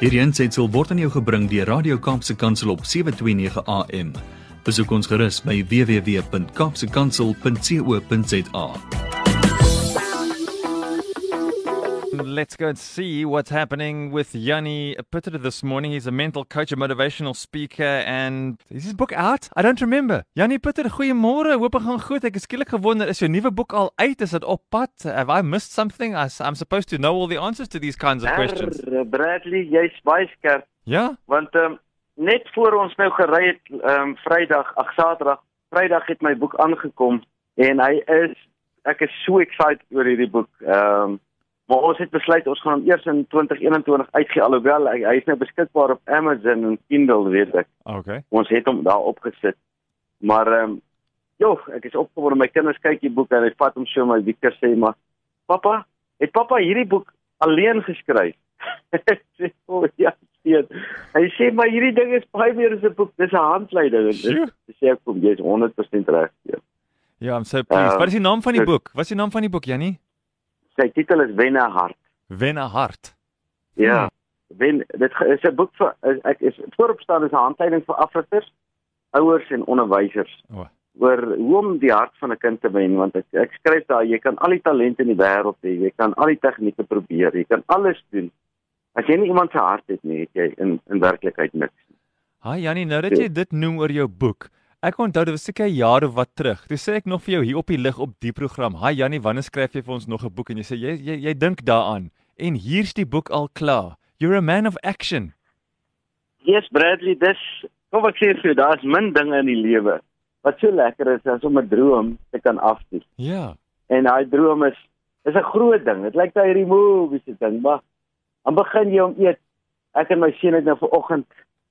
Hierdie aanseit sal word aan jou gebring deur Radio Kaapse Kansel op 7:29 AM. Besoek ons gerus by www.kapsekansel.co.za. Let's go and see what's happening with Yanni Pitter this morning. He's a mental coach, a motivational speaker, and is his book out? I don't remember. Yanni Pitter, goeiemôre. Hoop dit gaan goed. Ek is skielik gewonder, is jou nuwe boek al uit? Is dit op pad? Have I missed something? I, I'm supposed to know all the answers to these kinds of questions. Er, Bradley, jy's baie skerp Ja? want um, net voor ons nou gery het um, Vrydag, ag Saterdag, Vrydag het my boek aangekom en hy is ek is so excited oor hierdie boek. Ehm um, maar ons het besluit ons gaan hom eers in 2021 uitgee alhoewel hy, hy is nou beskikbaar op Amazon en Kindle weet ek. Okay. Ons het hom daar opgesit. Maar ehm um, joh, ek is opgewonde my kinders kyk die boek en hy vat hom so my wieker sê maar pappa, het pappa hierdie boek alleen geskryf? Ek sê o ja, sien. Hy sê maar hierdie ding is baie meer as 'n boek, dis 'n handleiding. En Sjoe. Dis sê ek kom jy's 100% reg. Ja. Ja, I'm so pleased. Uh, Wat is die naam van die boek? Wat is die naam van die boek, Yanni? Sy titel is Wenne hart. Wenne hart. Ja. Wen dit is 'n boek vir is- ek is vooropstaan is 'n handleiding vir afrigters, ouers en onderwysers O. oor hoe om die hart van 'n kind te wen want ek, ek skryf daar jy kan al die talente in die wêreld hê, jy kan al die tegnieke probeer, jy kan alles doen. As jy nie iemand se hart het nie, het jy in in werklikheid niks. nie. Hi Jannie, nou dat jy dit noem oor jou boek. Ek onthou dit was seker jare wat terug. Toe sê ek nog vir jou hier op die lig op die program. Hi Jannie, wanneer skryf jy vir ons nog 'n boek? En jy sê jy jy, jy dink daaraan. En hier's die boek al klaar. You're a man of action. Yes Bradley, dis kom ek sê vir jou, daar's min dinge in die lewe wat so lekker is as om 'n droom te kan afsien. Ja. En daai droom is is 'n groot ding. Dit lyk daai hierdie movies se ding, maar dan begin jy om eet. Ek en my seun het nou vanoggend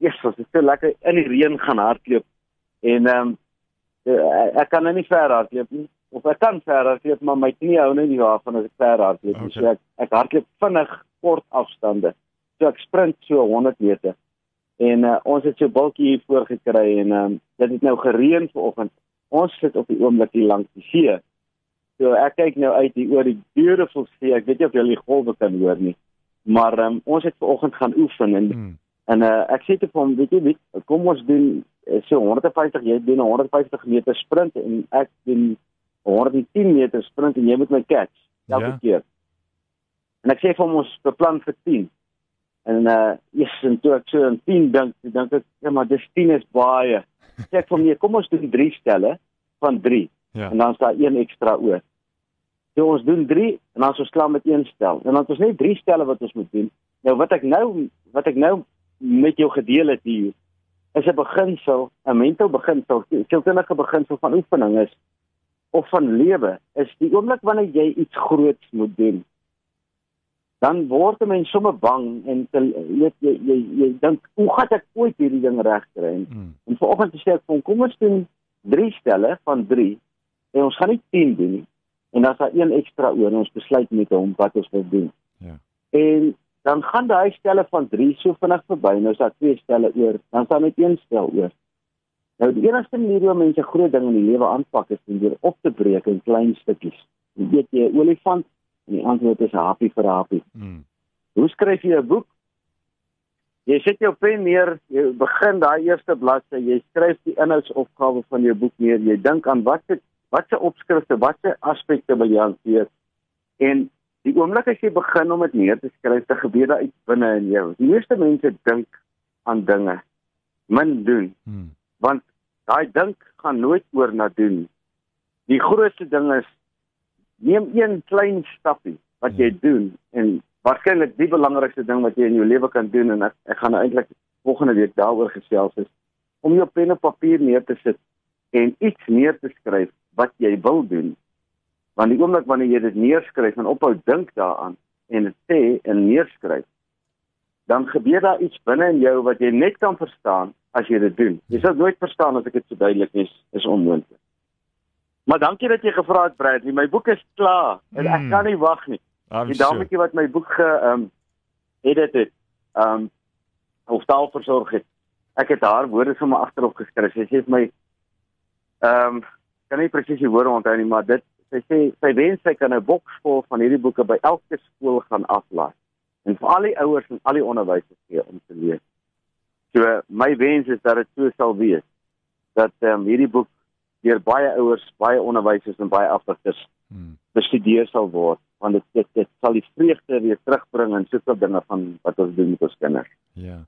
eers was dit so lekker in die reën gaan hardloop. En ehm um, ek kan nou nie ver hardloop nie. Of ek kan ver hardloop, maar my knie hou nou nie daarvan as ek ver hardloop nie. Okay. So ek ek hardloop vinnig kort afstande. So ek sprint so 100 meter. En uh, ons het so 'n bultjie hier voor gekry en ehm um, dit het nou gereën vanoggend. Ons sit op die oomblik hier langs die see. So ek kyk nou uit hier oor die beautiful see. Ek weet nie of jy die golwe kan hoor nie. Maar um, ons het vanoggend gaan oefen en Hmm. En uh, ek sê te vir hom, weet jy, weet, kom ons doen eh, so 150, jy doen 'n 150 meter sprint en ek doen 110 meter sprint en jy moet my catch elke Ja. keer. En ek sê vir hom ons beplan vir 10. En uh yes, en toe ek so aan 10 dink, dink ek, ja maar dis 10 is baie. Sê ek vir hom, nee, kom ons doen 3 stelle van 3 Ja. en dan is daar een ekstra oor. So ons doen 3 en dan is ons klaar met een stel. En dan het ons net 3 stelle wat ons moet doen. Nou wat ek nou wat ek nou met jou gedeel het hier is 'n beginsel, 'n mental beginsel, 'n sielkundige beginsel van oefening is of van lewe is die oomblik wanneer jy iets groots moet doen. Dan word 'n mens sommer bang en te, weet jy jy, jy dink hoe gaan ek ooit hierdie ding regkry? En Hmm. En vanoggend sê ek hom, kom ons doen 3 stelle van 3 en ons gaan nie 10 doen nie. En is daar een ekstra oor en ons besluit met hom wat ons wil doen. Ja. En dan gaan daai stelle van 3 so vinnig verby. Nou is daar twee stelle oor, dan staan net een stel oor. Nou die enigste manier hoe mense groot dinge in die lewe aanpak is om deur op te breek in klein stukkies. Jy eet jy 'n olifant en die antwoord is 'n happie vir 'n happie. Hmm. Hoe skryf jy 'n boek? Jy sit jou pen neer, jy begin daai eerste bladsy, jy skryf die inhoudsopgawe van jou boek neer. Jy dink aan watse watse opskrifte, watse aspekte wil jy hanteer. En die oomblik as jy begin om dit neer te skryf, dan gebeur daar iets binne in jou. Die meeste mense dink aan dinge, min doen, Hmm. want daai dink gaan nooit oor na doen. Die grootste ding is neem een klein stappie wat jy doen en waarskynlik die belangrikste ding wat jy in jou lewe kan doen en ek, ek gaan nou eintlik volgende week daaroor gesels is om jou pen op papier neer te sit en iets neer te skryf wat jy wil doen. Want die oomblik wanneer jy dit neerskryf en ophou dink daaraan en dit sê en neerskryf, dan gebeur daar iets binne in jou wat jy net kan verstaan as jy dit doen. Jy sal nooit verstaan as ek dit so duidelik is, is onmoontlik. Maar dankie dat jy gevra het Bradley. My boek is klaar en ek Mm. kan nie wag nie. I'm Die sure. dametjie wat my boek ge ehm um, edit het, ehm um, of taal versorg het. Ek het haar woorde vir my agterop geskryf. Sy sê vir my ehm um, kan nie presies die woorde onthou nie, maar dit sy sê sy wens sy kan 'n boks vol van hierdie boeke by elke skool gaan aflaai. en vir al die ouers en al die onderwysers gee om te lees. So my wens is dat dit so sal wees dat um, hierdie boek deur baie ouers, baie onderwysers en baie afdrukkers hmm. bestudeer sal word want dit dit, dit sal die vreugde weer terugbring in soveel dinge van wat ons doen met ons kinders. Ja.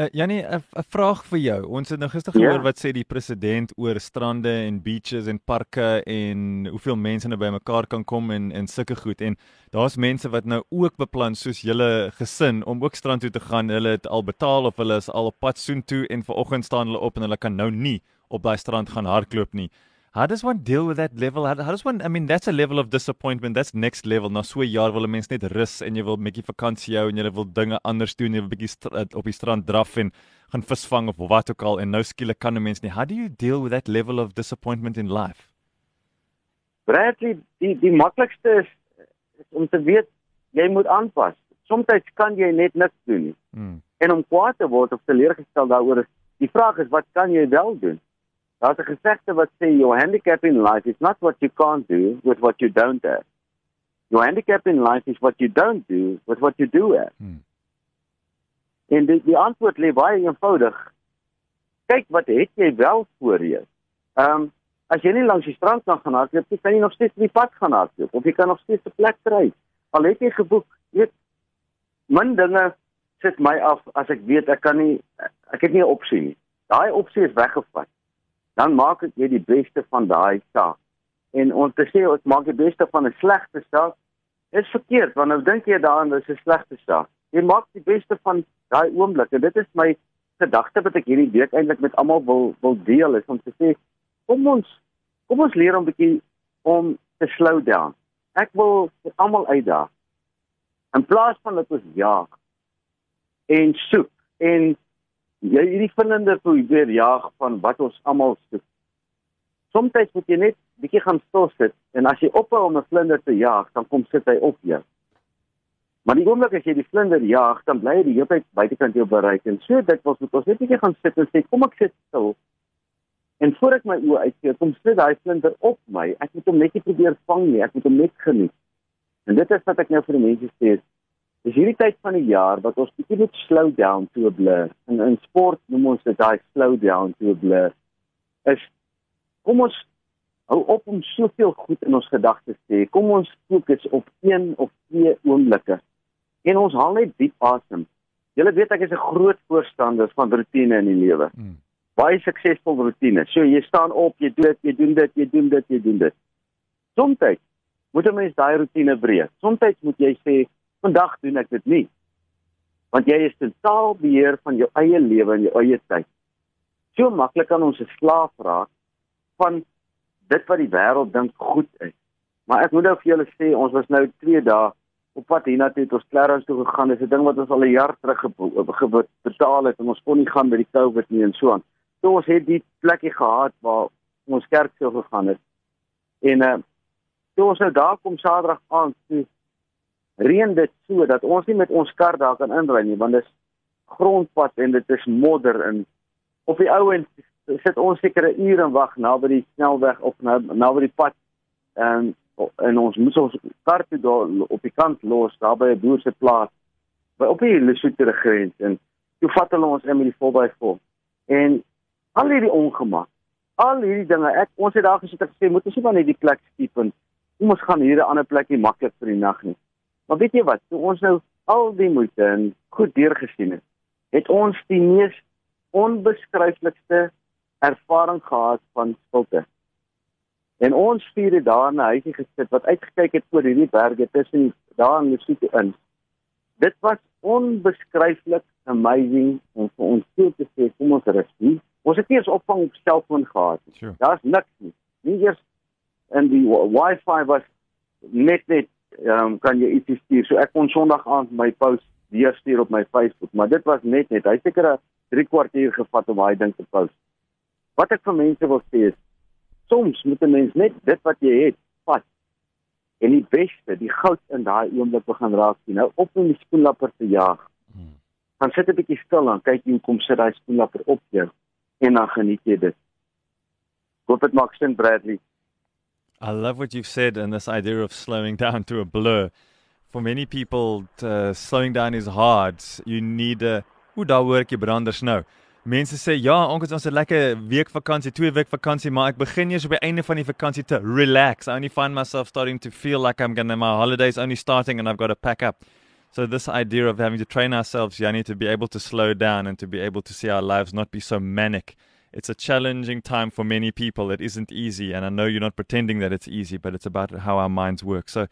Uh, Janie, 'n vraag vir jou. Ons het nou gister gehoor ja. wat sê die president oor strande en beaches en parke en hoeveel mense nou bymekaar kan kom en en sulke goed. En daar's mense wat nou ook beplan soos julle gesin om ook strand toe te gaan. Hulle het al betaal of hulle is al op pad soontoe en vanoggend staan hulle op en hulle kan nou nie op daai strand gaan hardloop nie. How does one deal with that level? How, how does one I mean that's a level of disappointment. That's next level. Nou so 'n jaar wil 'n mens net rus en jy wil 'n bietjie vakansie hou en jy wil dinge anders doen. Jy wil bietjie eh, op die strand draf en gaan visvang of wat ook al en nou skielik kan 'n mens nie. How do you deal with that level of disappointment in life? Bradley, die die maklikste is, is om te weet jy moet aanpas. Soms kan jy net niks doen nie. Hmm. En om kwaad te word of teleurgestel daaroor is die vraag is wat kan jy wel doen? Daar's 'n gesegde wat sê your handicap in life is not what you can't do with what you don't have. Your handicap in life is what you don't do with what you do have. Hmm. En die, die antwoord lê baie eenvoudig. Kyk wat het jy wel voor jou. Ehm um, as jy nie langs die strand kan gaan hardloop nie, kan jy nog steeds op die pad gaan hardloop of jy kan nog steeds 'n plek kry. Al het jy geboek, weet min dinge sit my af as ek weet ek kan nie ek het nie 'n opsie nie. Daai opsie is weggevat dan maak ek net die beste van daai saak. En om te sê ons maak die beste van 'n slegte saak, is verkeerd want nou dink jy daaraan dis 'n slegte saak. Jy maak die beste van daai oomblik en dit is my gedagte wat ek hierdie week eintlik met almal wil wil deel is om te sê kom ons kom ons leer om bietjie om te slow down. Ek wil almal uitdaag. In plaas van dat ons jaag en soek en jy hierdie vlinde probeer jag van wat ons almal soek. Soms moet jy net bietjie gaan stil sit en as jy ophou om 'n vlinder te jag, dan kom sit hy op jou. Maar die oomblik as jy die vlinder jag, dan bly hy die hele tyd buitekant jou bereik en so dit was moet ons net bietjie gaan sit en sê kom ek sit stil. En voor ek my oë uitsteek, kom sit daai vlinder op my. Ek moet hom net probeer vang nie, ek moet hom net geniet. En dit is wat ek nou vir die mense sê, Dis hierdie tyd van die jaar wat ons bietjie moet slow down to a blur. En in sport noem ons dit daai slow down to a blur. Is kom ons hou op om soveel goed in ons gedagtes te hê. Kom ons fokus op een of twee oomblikke. En ons haal net diep asem. Julle weet ek is 'n groot voorstander van rotine in die lewe. Hmm. Baie suksesvol rotine. So jy staan op, jy doen dit, jy doen dit, jy doen dit, jy doen dit. Soms moet 'n mens daai rotine breek. Soms moet jy sê Vandag doen ek dit nie. Want jy is totaal beheer van jou eie lewe en jou eie tyd. So maklik kan ons 'n slaaf raak van dit wat die wêreld dink goed is. Maar ek moet nou vir julle sê, ons was nou 2 dae op pad hiernatoe ons Clarence toe gegaan. Dis 'n ding wat ons al 'n jaar terug betaal het en ons kon nie gaan met die COVID nie en so aan. So ons het die plekkie gehad waar ons kerk sou gegaan het. En uh toe ons nou daar kom Saterdag aand, toe reën dit so dat ons nie met ons kar daar kan inry nie want dit is grondpad en dit is modder en op die ou end sit ons seker 'n uur en wag na by die snelweg of na na by die pad en en ons moet ons kar toe daar op die kant los daar by 'n boer se plaas by op die Lesotho grens en toe vat hulle ons in met die voorby vol en al hierdie ongemak al hierdie dinge ek ons het daar gesit en gesê moet ons nie van hierdie plek skiep en kom ons gaan hier 'n ander plekkie maklik vir die nag nie Maar weet jy wat, toe ons nou al die moeite en goed deurgesien het, het ons die mees onbeskryflikste ervaring gehad van stilte. En ons vier het daar in 'n huisie gesit wat uitgekyk het oor hierdie berge tussen daar in Lesotho in. Dit was onbeskryflik amazing om vir ons toe te sê kom ons rus nie. Ons het nie eens opvang op selfoon gehad nie. Sure. Daar's niks nie. Nie eers in die wifi was net net um, kan jy ietsie stuur. So ek kon Sondag aand my post weer stuur op my Facebook, maar dit was net net. Hy seker 'n 3 kwartier gevat om daai ding te post. Wat ek vir mense wil sê is soms moet 'n mens net dit wat jy het vat en die beste, die goud in daai oomblik begin raak sien. Nou op in die skoenlapper te jag. Hmm. Dan sit 'n bietjie stil en kyk hoe kom sit daai skoenlapper op jou en dan geniet jy dit. Hoop dit maak sin Bradley. I love what you've said and this idea of slowing down to a blur. for many people uh, slowing down is hard. You need hoe daar hoor ek branders nou. Mense sê ja, ons ons het 'n lekker week vakansie, twee week vakansie, maar ek begin eers die einde van die vakansie te relax. I only find myself starting to feel like I'm going to my holidays only starting and I've got to pack up. So this idea of having to train ourselves, Yanni, to be able to slow down and to be able to see our lives not be so manic. It's a challenging time for many people. It isn't easy, and I know you're not pretending that it's easy, but it's about how our minds work. So,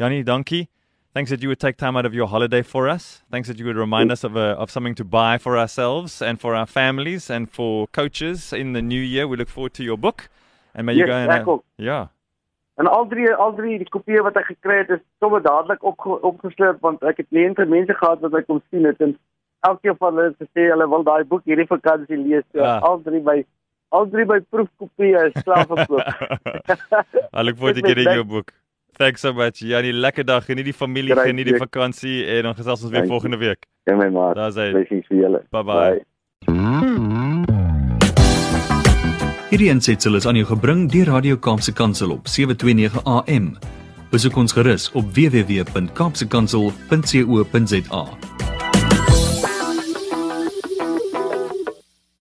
Yanni, donkey, thanks that you would take time out of your holiday for us. Thanks that you would remind us of a, of something to buy for ourselves and for our families and for coaches in the new year. We look forward to your book, and may Yes, you go and uh, ook. yeah. En al drie al drie die kopieë wat ek gekry het is sommer dadelik op opgesleep want ek het kliënte mense gehad wat my kom sien het en elkeen van hulle het gesê hulle wil daai boek hierdie vakansie lees. So Ja. al drie by al drie by proefkopieë is klaar verkoop. Dit is getting leuk. your book. Thanks so much. Yanni, lekker dag. Geniet die familie, geniet die vakansie en dan gesels ons weer Dankie. volgende week. Ja my maat. Daar's hy. Blessings vir julle. Bye bye. Hierdie ensetsel is aan jou gebring deur Radio Kaapse Kansel op 729 AM. Besoek ons gerus op www.kaapsekansel.co.za.